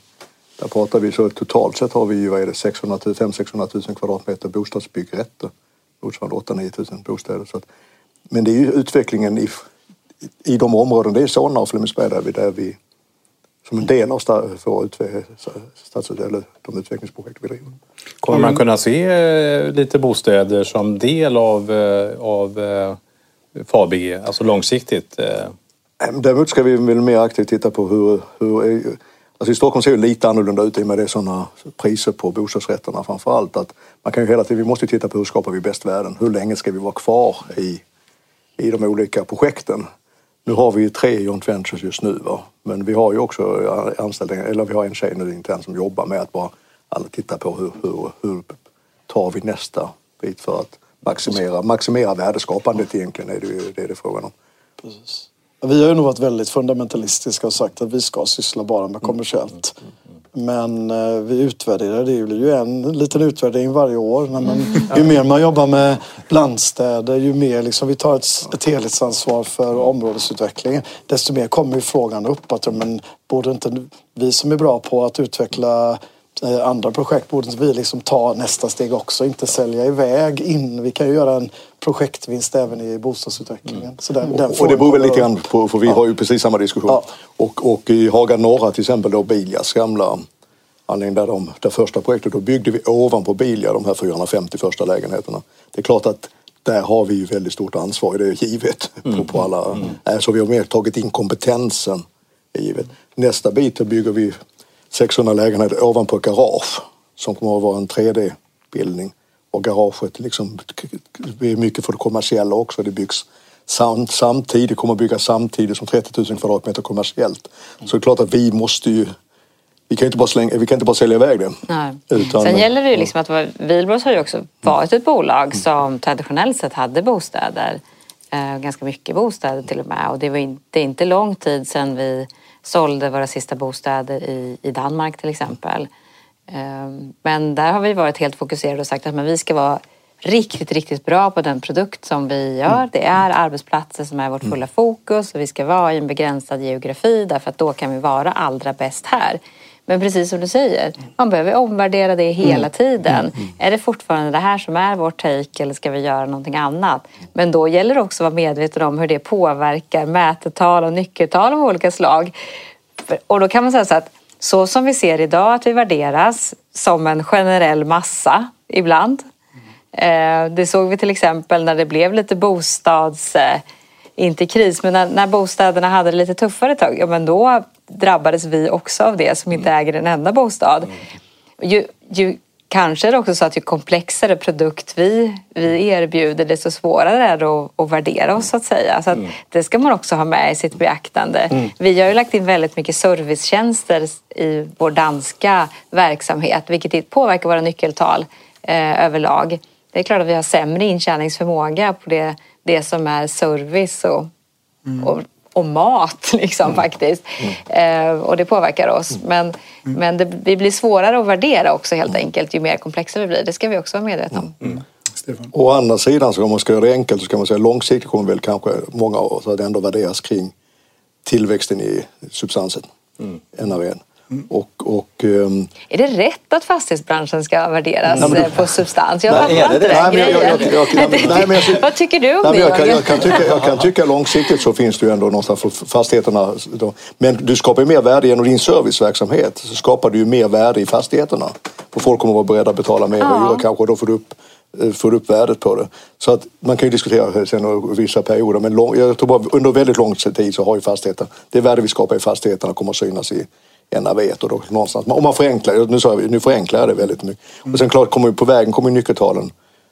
där pratar vi så totalt sett har vi ju, vad är det, 600 000, 600 000 kvadratmeter bostadsbyggrätter. Motsvarande 8 9 000 bostäder. Så att, men det är ju utvecklingen i, i de områden, det är Solna och Flemingsberg där vi, där vi som en del av för stads, eller de utvecklingsprojekt vi driver. Kommer man kunna se eh, lite bostäder som del av, eh, av eh, FABG, alltså långsiktigt? Däremot ska vi väl mer aktivt titta på hur, hur Alltså I Stockholm ser det lite annorlunda ut i och med det är sådana priser på bostadsrätterna framför allt. Att man kan ju hela tiden, vi måste titta på hur skapar vi bäst värden? Hur länge ska vi vara kvar i, i de olika projekten? Nu har vi ju tre joint ventures just nu va? men vi har ju också anställda, eller vi har en tjej nu internt som jobbar med att bara alla tittar på hur, hur, hur tar vi nästa bit för att maximera, maximera värdeskapandet egentligen är det ju det är det frågan om. Precis. Vi har ju nog varit väldigt fundamentalistiska och sagt att vi ska syssla bara med kommersiellt. Men eh, vi utvärderar, det blir ju en liten utvärdering varje år. När ju mer man jobbar med blandstäder, ju mer liksom vi tar ett, ett helhetsansvar för områdesutvecklingen, desto mer kommer ju frågan upp att men, borde inte vi som är bra på att utveckla eh, andra projekt borde vi liksom ta nästa steg också, inte sälja iväg in. Vi kan ju göra en projektvinst även i bostadsutvecklingen. Mm. Så den, den och det beror väl lite grann på, för vi ja. har ju precis samma diskussion. Ja. Och, och i Haga Norra till exempel då Biljas gamla anläggning där de, det första projektet, då byggde vi ovanpå Bilia de här 450 första lägenheterna. Det är klart att där har vi ju väldigt stort ansvar, det är givet. Mm. På, på alla, mm. mm. Så vi har mer tagit in kompetensen. Givet. Nästa bit då bygger vi 600 lägenheter ovanpå garage som kommer att vara en 3D-bildning och garaget liksom, är mycket för det kommersiella också. Det byggs sam, samtidigt, kommer att byggas samtidigt som 30 000 kvadratmeter kommersiellt. Så det är klart att vi måste ju vi kan inte bara, slänga, vi kan inte bara sälja iväg det. Nej. Utan, Sen gäller det ju liksom att Wihlborgs har ju också varit ett bolag som traditionellt sett hade bostäder. Eh, ganska mycket bostäder till och med. Och det var inte, inte lång tid sedan vi sålde våra sista bostäder i, i Danmark till exempel. Eh, men där har vi varit helt fokuserade och sagt att men vi ska vara riktigt, riktigt bra på den produkt som vi gör. Mm. Det är arbetsplatser som är vårt mm. fulla fokus och vi ska vara i en begränsad geografi därför att då kan vi vara allra bäst här. Men precis som du säger, man behöver omvärdera det hela mm. tiden. Är det fortfarande det här som är vårt take eller ska vi göra någonting annat? Men då gäller det också att vara medveten om hur det påverkar mätetal och nyckeltal av olika slag. Och då kan man säga så att så som vi ser idag att vi värderas som en generell massa ibland Eh, det såg vi till exempel när det blev lite bostads... Inte kris, men när, när bostäderna hade det lite tuffare ett tag, ja men då drabbades vi också av det som inte äger en enda bostad. Ju, ju, kanske är det också så att ju komplexare produkt vi, vi erbjuder desto svårare är det att, att värdera oss så att säga. Så att mm. Det ska man också ha med i sitt beaktande. Mm. Vi har ju lagt in väldigt mycket servicetjänster i vår danska verksamhet vilket påverkar våra nyckeltal eh, överlag. Det är klart att vi har sämre intjäningsförmåga på det, det som är service och, mm. och, och, mat liksom mm. faktiskt. Mm. Eh, och det påverkar oss. Mm. Men, mm. men det, det, blir svårare att värdera också helt enkelt ju mer komplexa vi blir. Det ska vi också vara medvetna om. Mm. Å andra sidan, så om man ska göra det enkelt, så kan man säga långsiktigt kommer väl kanske många av oss att ändå värderas kring tillväxten i substansen, mm. NRVn. Och, och, um... Är det rätt att fastighetsbranschen ska värderas nej, du... på substans? Jag fattar inte den grejen. Vad tycker du om nej, det? Jag kan, jag, kan tycka, jag kan tycka långsiktigt så finns det ju ändå någonstans för fastigheterna. Men du skapar ju mer värde genom din serviceverksamhet. Så skapar du ju mer värde i fastigheterna. För folk kommer att vara beredda att betala mer ja. hyra kanske och då får du upp eh, får upp värdet på det. Så att man kan ju diskutera sen vissa perioder men lång, jag tror bara under väldigt lång tid så har ju fastigheten, det värde vi skapar i fastigheterna kommer att synas i, än jag vet. Och då någonstans, om man förenklar, nu, sa jag, nu förenklar jag det väldigt mycket. Mm. Och sen klart, kommer på vägen kommer nyckeltalen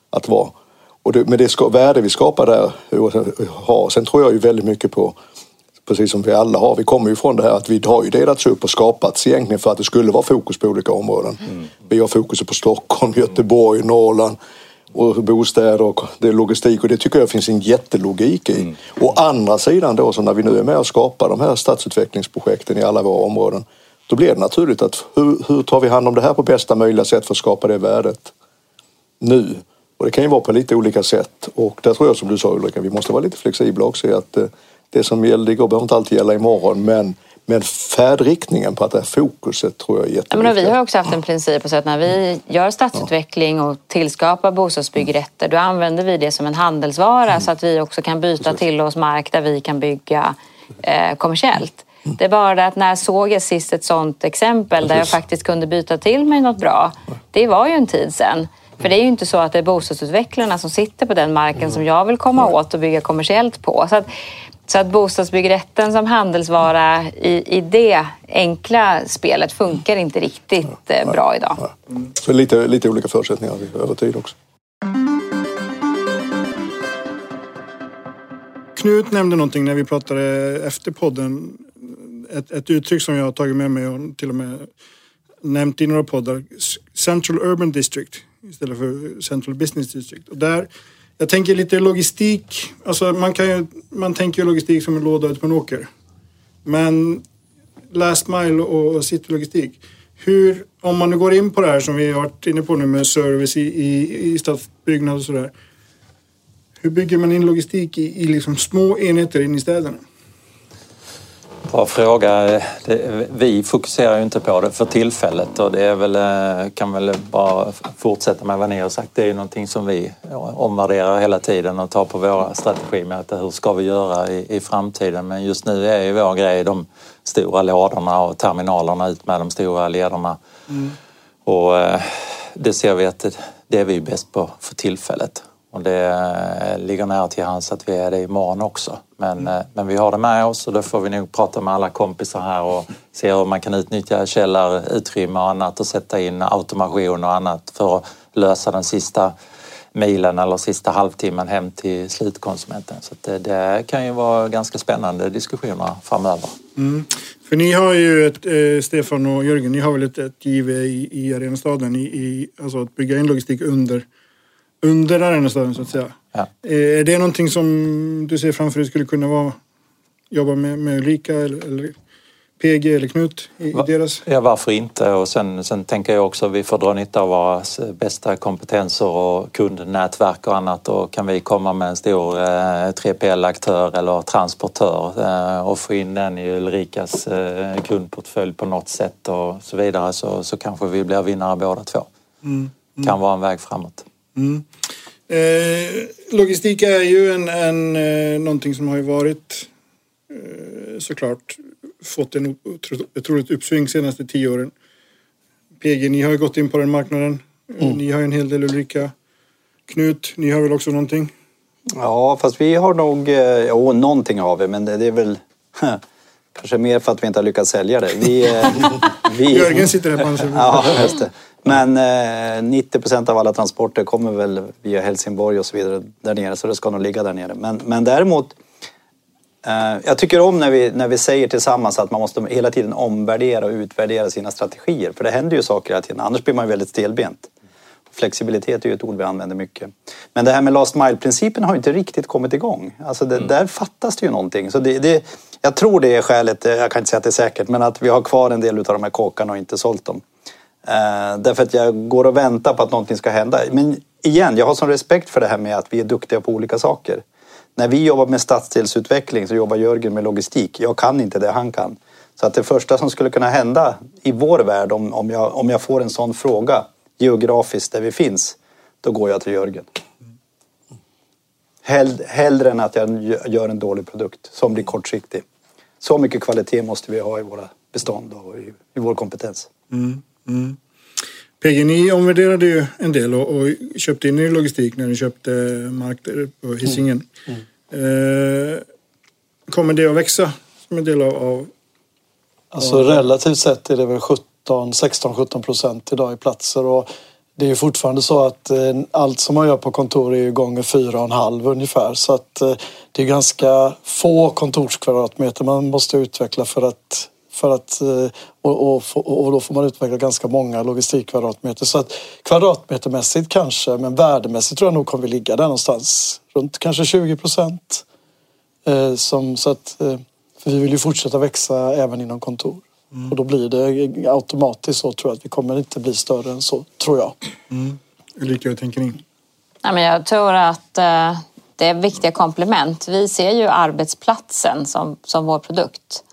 att vara. Och det, med det ska, värde vi skapar där, ha. sen tror jag ju väldigt mycket på precis som vi alla har. Vi kommer ju från det här att vi har ju delats upp och skapats egentligen för att det skulle vara fokus på olika områden. Mm. Vi har fokus på Stockholm, Göteborg, Norrland och bostäder och det är logistik och det tycker jag finns en jättelogik i. Mm. Å andra sidan då så när vi nu är med och skapar de här stadsutvecklingsprojekten i alla våra områden då blir det naturligt att hur, hur tar vi hand om det här på bästa möjliga sätt för att skapa det värdet nu? Och det kan ju vara på lite olika sätt och där tror jag som du sa Ulrika, vi måste vara lite flexibla också att eh, det som gällde igår behöver inte alltid gälla imorgon men men färdriktningen på att det här fokuset tror jag är jätteviktigt. Ja, vi har också haft en princip så att när vi gör stadsutveckling och tillskapar bostadsbyggrätter då använder vi det som en handelsvara mm. så att vi också kan byta Precis. till oss mark där vi kan bygga eh, kommersiellt. Det är bara det att när såg jag sist ett sånt exempel där jag faktiskt kunde byta till mig något bra? Det var ju en tid sedan. För det är ju inte så att det är bostadsutvecklarna som sitter på den marken som jag vill komma åt och bygga kommersiellt på. Så att, så att bostadsbyggrätten som handelsvara i, i det enkla spelet funkar inte riktigt eh, bra idag. Så lite, lite olika förutsättningar över tid också. Knut nämnde någonting när vi pratade efter podden ett, ett uttryck som jag har tagit med mig och till och med nämnt i några poddar. Central Urban District istället för Central Business District. Och där, jag tänker lite logistik. Alltså man, kan ju, man tänker ju logistik som en låda ut på en åker. Men last mile och citylogistik. Hur, om man nu går in på det här som vi har varit inne på nu med service i, i, i stadsbyggnad och sådär. Hur bygger man in logistik i, i liksom små enheter in i städerna? Bra fråga. vi fokuserar ju inte på det för tillfället och det är väl, eh, kan väl bara fortsätta med vad ni har sagt. Det är ju någonting som vi omvärderar hela tiden och tar på våra strategimöten. Hur ska vi göra i, i framtiden? Men just nu är ju vår grej de stora lådorna och terminalerna ut med de stora lederna. Mm. Och eh, det ser vi att det är vi bäst på för tillfället. Och det eh, ligger nära till hands att vi är det imorgon också. Men, mm. men vi har det med oss och då får vi nog prata med alla kompisar här och se hur man kan utnyttja källarutrymme och annat och sätta in automation och annat för att lösa den sista milen eller sista halvtimmen hem till slutkonsumenten. Så det, det, kan ju vara ganska spännande diskussioner framöver. Mm. För ni har ju ett, eh, Stefan och Jörgen, ni har väl ett, ett giv i, i Arenastaden, i, i, alltså att bygga in logistik under, under Arenastaden så att säga. Ja. Eh, är det någonting som du ser framför dig skulle kunna vara jobba med, med Ulrika eller, eller PG eller Knut i, i deras? Ja, varför inte? Och sen, sen tänker jag också att vi får dra nytta av våra bästa kompetenser och kundnätverk och annat. Och kan vi komma med en stor eh, 3PL-aktör eller transportör eh, och få in den i Ulrikas eh, kundportfölj på något sätt och så vidare så, så kanske vi blir vinnare båda två. Mm, mm. Kan vara en väg framåt. Mm. Eh, logistik är ju en, en, eh, någonting som har varit eh, såklart fått en otroligt uppsving senaste tio åren. PG, ni har ju gått in på den marknaden. Mm. Ni har ju en hel del Ulrika. Knut, ni har väl också någonting? Ja, fast vi har nog... Eh, jo, någonting har vi, men det, det är väl... Kanske mer för att vi inte har lyckats sälja det. Vi, eh, vi... Jörgen sitter här på hans Ja, just det. Men eh, 90 procent av alla transporter kommer väl via Helsingborg och så vidare där nere, så det ska nog ligga där nere. Men, men däremot Eh, jag tycker om när vi, när vi säger tillsammans att man måste hela tiden omvärdera och utvärdera sina strategier. För det händer ju saker hela tiden, annars blir man ju väldigt stelbent. Flexibilitet är ju ett ord vi använder mycket. Men det här med last mile-principen har ju inte riktigt kommit igång. Alltså det, mm. Där fattas det ju någonting. Så det, det, jag tror det är skälet, jag kan inte säga att det är säkert, men att vi har kvar en del av de här kåkarna och inte sålt dem. Eh, därför att jag går och väntar på att någonting ska hända. Men igen, jag har sån respekt för det här med att vi är duktiga på olika saker. När vi jobbar med stadsdelsutveckling så jobbar Jörgen med logistik. Jag kan inte det han kan. Så att det första som skulle kunna hända i vår värld om, om, jag, om jag får en sån fråga geografiskt där vi finns, då går jag till Jörgen. Hell, hellre än att jag gör en dålig produkt som blir kortsiktig. Så mycket kvalitet måste vi ha i våra bestånd och i, i vår kompetens. Mm, mm. PG, ni omvärderade ju en del och, och köpte in er logistik när ni köpte mark där på Hisingen. Mm. Mm. Eh, kommer det att växa som en del av... av alltså av... relativt sett är det väl 17, 16, 17 procent idag i platser och det är fortfarande så att eh, allt som man gör på kontor är gånger fyra och en halv ungefär så att eh, det är ganska få kontorskvadratmeter man måste utveckla för att för att, eh, och, och, och, då får man utveckla ganska många logistikkvadratmeter. Så att kvadratmetermässigt kanske, men värdemässigt tror jag nog kommer vi ligga där någonstans. Runt kanske 20 procent. Eh, så att, eh, för vi vill ju fortsätta växa även inom kontor. Mm. Och då blir det automatiskt så tror jag att vi kommer inte bli större än så, tror jag. Mm. Ulrika, hur tänker ni? Men jag tror att det är viktiga komplement. Vi ser ju arbetsplatsen som, som vår produkt.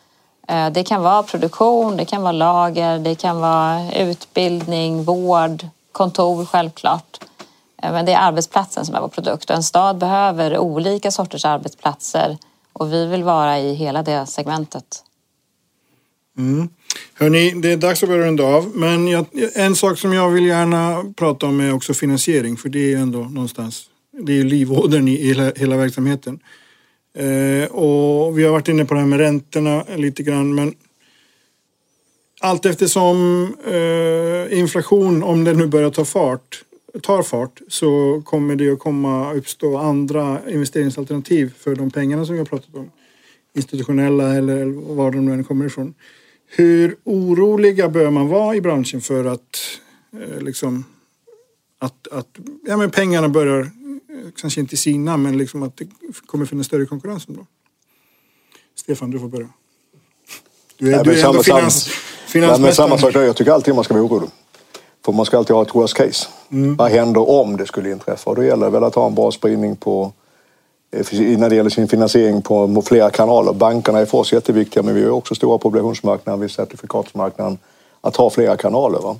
Eh, det kan vara produktion, det kan vara lager, det kan vara utbildning, vård, kontor självklart. Eh, men det är arbetsplatsen som är vår produkt och en stad behöver olika sorters arbetsplatser och vi vill vara i hela det segmentet. Mm. Hörni, det är dags att börja runda av. Men jag, en sak som jag vill gärna prata om är också finansiering. För det är ju ändå någonstans, det är ju livådern i hela, hela verksamheten. Eh, och vi har varit inne på det här med räntorna lite grann men allt eftersom eh, inflation, om den nu börjar ta fart, tar fart så kommer det att komma uppstå andra investeringsalternativ för de pengarna som vi har pratat om. Institutionella eller var de nu än kommer ifrån. Hur oroliga bör man vara i branschen för att eh, liksom att, att ja, men pengarna börjar kanske inte sina, men liksom att det kommer finnas större konkurrens då. Stefan, du får börja. Du är, Nej, du är ändå finans, finansmästare. samma sak där. Jag tycker alltid man ska vara orolig. För man ska alltid ha ett worst case. Mm. Vad händer om det skulle inträffa? Och då gäller det väl att ha en bra spridning på eh, när det gäller sin finansiering på flera kanaler. Bankerna är för oss jätteviktiga men vi har också stora på obligationsmarknaden, vid certifikatsmarknaden. Att ha flera kanaler. Va?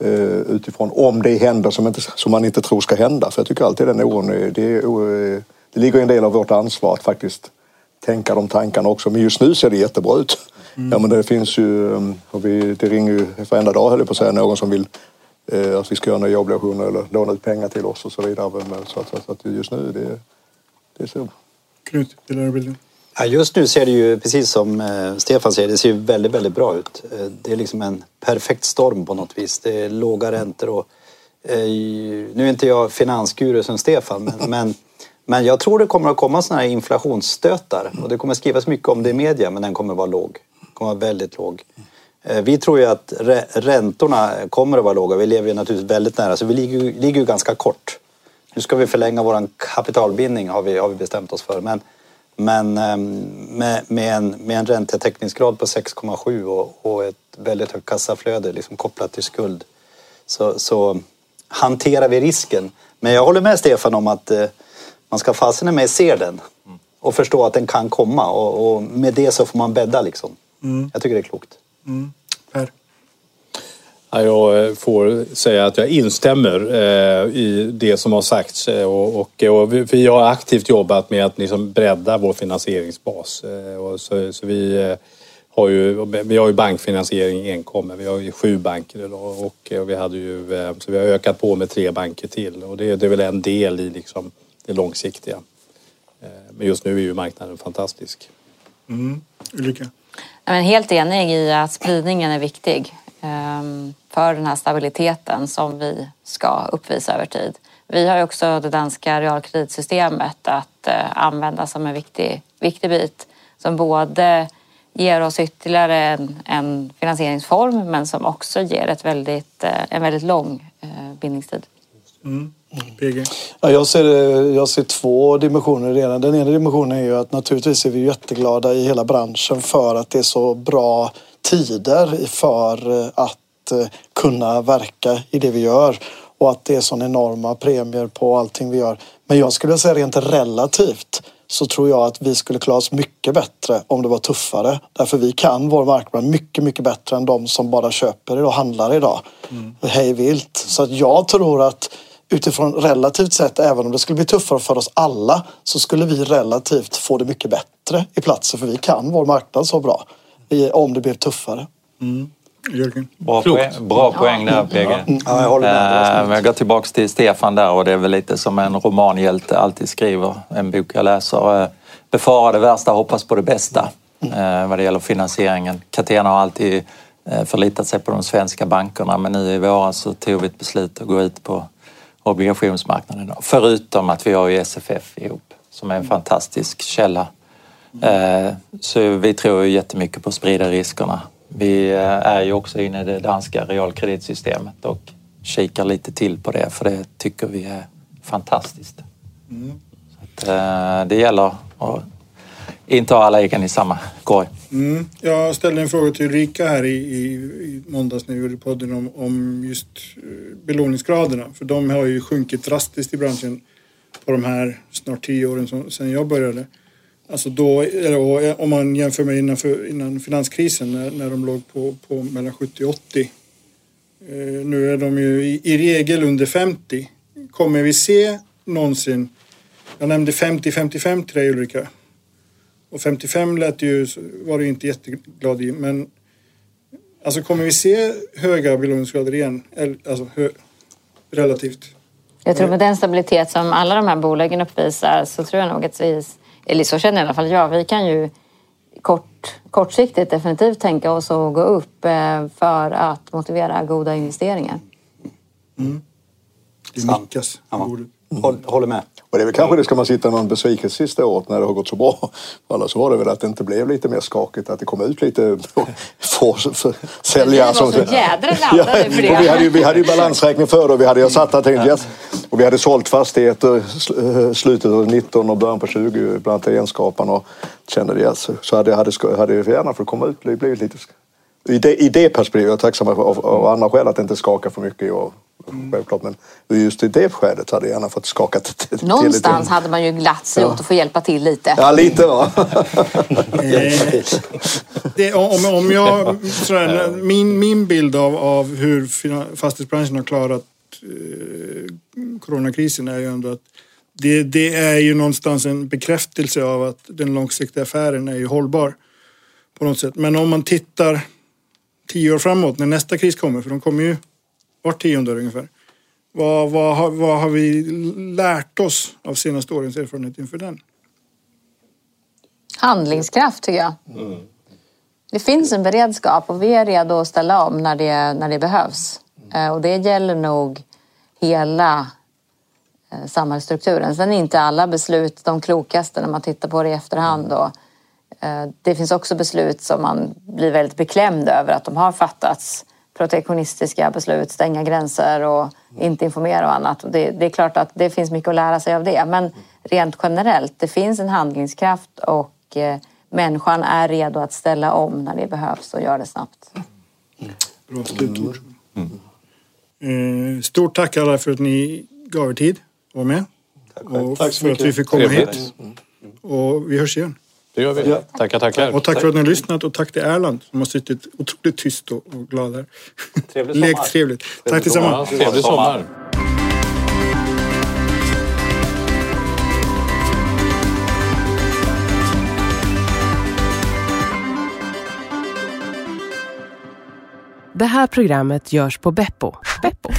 Eh, utifrån om det händer som, inte, som man inte tror ska hända. För jag tycker alltid den oron, det, det, det ligger en del av vårt ansvar att faktiskt tänka de tankarna också. Men just nu ser det jättebra ut. Mm. Ja men det finns ju, eh, och vi, det ringer ju varenda dag höll jag på att säga, någon som vill eh, att vi ska göra nya obligationer eller låna ut pengar till oss och så vidare. Så att, så att just nu, det, det är så. Knut, delar du bilden? Ja, just nu ser det ju, precis som eh, Stefan säger, det ser ju väldigt, väldigt bra ut. Eh, det är liksom en perfekt storm på något vis. Det är låga räntor och Eh, nu är inte jag finansguru som Stefan, men, men, men jag tror det kommer att komma sådana här inflationsstötar. Och det kommer att skrivas mycket om det i media, men den kommer vara låg. Den kommer vara väldigt låg. Vi tror ju att rä- räntorna kommer att vara låga. Vi lever ju naturligtvis väldigt nära, så vi ligger, ligger ju ganska kort. Nu ska vi förlänga vår kapitalbindning har vi, har vi bestämt oss för. Men, men ehm, med, med, en, med en räntetäckningsgrad på 6,7 och, och ett väldigt högt kassaflöde liksom kopplat till skuld så, så hanterar vi risken. Men jag håller med Stefan om att eh, man ska fasen med se den och förstå att den kan komma och, och med det så får man bädda liksom. Jag tycker det är klokt. Per. Ja, jag eh, får säga att jag instämmer eh, i det som har sagts eh, och, och, och vi, har aktivt jobbat med att liksom bredda vår finansieringsbas. Och så, så vi, har ju, vi har ju bankfinansiering enkom, men vi har ju sju banker idag och, vi hade ju, så vi har ökat på med tre banker till och det, det är väl en del i liksom det långsiktiga. Men just nu är ju marknaden fantastisk. Ulrika. Ja, men helt enig i att spridningen är viktig för den här stabiliteten som vi ska uppvisa över tid. Vi har också det danska realkreditsystemet att eh, använda som en viktig, viktig bit som både ger oss ytterligare en, en finansieringsform men som också ger ett väldigt, eh, en väldigt lång eh, bindningstid. PG. Ja, jag, ser, jag ser två dimensioner redan. Den ena dimensionen är ju att naturligtvis är vi jätteglada i hela branschen för att det är så bra tider för eh, att eh, kunna verka i det vi gör och att det är sån enorma premier på allting vi gör. Men jag skulle säga rent relativt så tror jag att vi skulle klara oss mycket bättre om det var tuffare. Därför vi kan vår marknad mycket, mycket bättre än de som bara köper och handlar idag. Hej vilt. Så att jag tror att utifrån relativt sett, även om det skulle bli tuffare för oss alla, så skulle vi relativt få det mycket bättre i platsen. För vi kan vår marknad så bra. Om det blev tuffare. Jörgen. Bra, poäng, bra poäng där PG. Ja, jag håller med. Eh, jag går tillbaka till Stefan där och det är väl lite som en romanhjälte alltid skriver. En bok jag läser. eh, Befara det värsta, hoppas på det bästa. eh, Vad det gäller finansieringen. Catena har alltid förlitat sig på de svenska bankerna men nu i våras så tog vi ett beslut att gå ut på obligationsmarknaden. Förutom att vi har ju SFF ihop som är en fantastisk källa. Eh, Så vi tror ju jättemycket på att sprida riskerna. Vi eh, är ju också inne i det danska realkreditsystemet och kikar lite till på det för det tycker vi är fantastiskt. Så att, eh, det gäller att inte ha alla äggen i samma korg. Mm. Jag ställde en fråga till Ulrika här i, i, i måndags när vi gjorde podden om, om just belåningsgraderna. För de har ju sjunkit drastiskt i branschen på de här snart tio åren som, sedan jag började. Alltså då, eller, och om man jämför med innan, för, innan finanskrisen när, när de låg på, på mellan 70 och 80. Eh, nu är de ju i, i regel under 50. Kommer vi se någonsin, jag nämnde 50-55 till dig Ulrika. Och 55 lät ju, var du inte jätteglad i, men alltså kommer vi se höga belåningsgrader igen? Alltså hö, relativt. Jag tror med den stabilitet som alla de här bolagen uppvisar så tror jag nog att vi, eller så känner i alla fall jag, vi kan ju kort, kortsiktigt definitivt tänka oss att gå upp eh, för att motivera goda investeringar. Det Sant. nickas Ja. Håll, håller med. Och det är väl kanske det ska man sitta någon besvikelse sista året när det har gått så bra. För annars var det väl att det inte blev lite mer skakigt, att det kom ut lite få för säljare. Vi var så jädra laddade för det. och vi, hade ju, vi hade ju balansräkning för det och vi hade, jag satt här och tänkte, yes. och vi hade sålt fastigheter eh, slutet av 19 och början på 20, bland annat Enskaparna och kände det. Yes. Så hade, hade, hade jag gärna fått komma ut, blivit, blivit lite... I det, I det perspektivet är jag tacksam för, av, av andra skäl att det inte skakar för mycket i år. Självklart, men just i det skedet hade jag gärna fått skaka till, lite. Någonstans hade man ju glatt sig åt att få hjälpa till lite. Ja, lite va. Det, om, om jag, sådär, min, min bild av, av hur fastighetsbranschen har klarat eh, coronakrisen är ju ändå att det, det är ju någonstans en bekräftelse av att den långsiktiga affären är ju hållbar på något sätt. Men om man tittar tio år framåt när nästa kris kommer, för de kommer ju vart tionde år ungefär. Vad, vad, har, vad har vi lärt oss av senaste årens erfarenhet inför den? Handlingskraft tycker jag. Det finns en beredskap och vi är redo att ställa om när det, när det behövs. Eh, Och det gäller nog hela eh, samhällsstrukturen. Sen är inte alla beslut de klokaste när man tittar på det i efterhand. Och, eh, det finns också beslut som man blir väldigt beklämd över att de har fattats. Protektionistiska beslut, stänga gränser och inte informera och annat. Och det, det är klart att det finns mycket att lära sig av det. Men rent generellt, det finns en handlingskraft och eh, människan är redo att ställa om när det behövs och göra det snabbt. Bra slutord. Eh, stort tack alla för att ni gav er tid att vara med. Och Tack så för att vi fick komma hit. Och vi hörs igen. Det gör vi. Tackar, tackar. Och tack för att ni har lyssnat och tack till Erland som har suttit otroligt tyst och, glad här. Trevlig sommar. Lekt trevligt. Tack tillsammans. Ja, trevlig sommar. Det här programmet görs på Beppo. Beppo.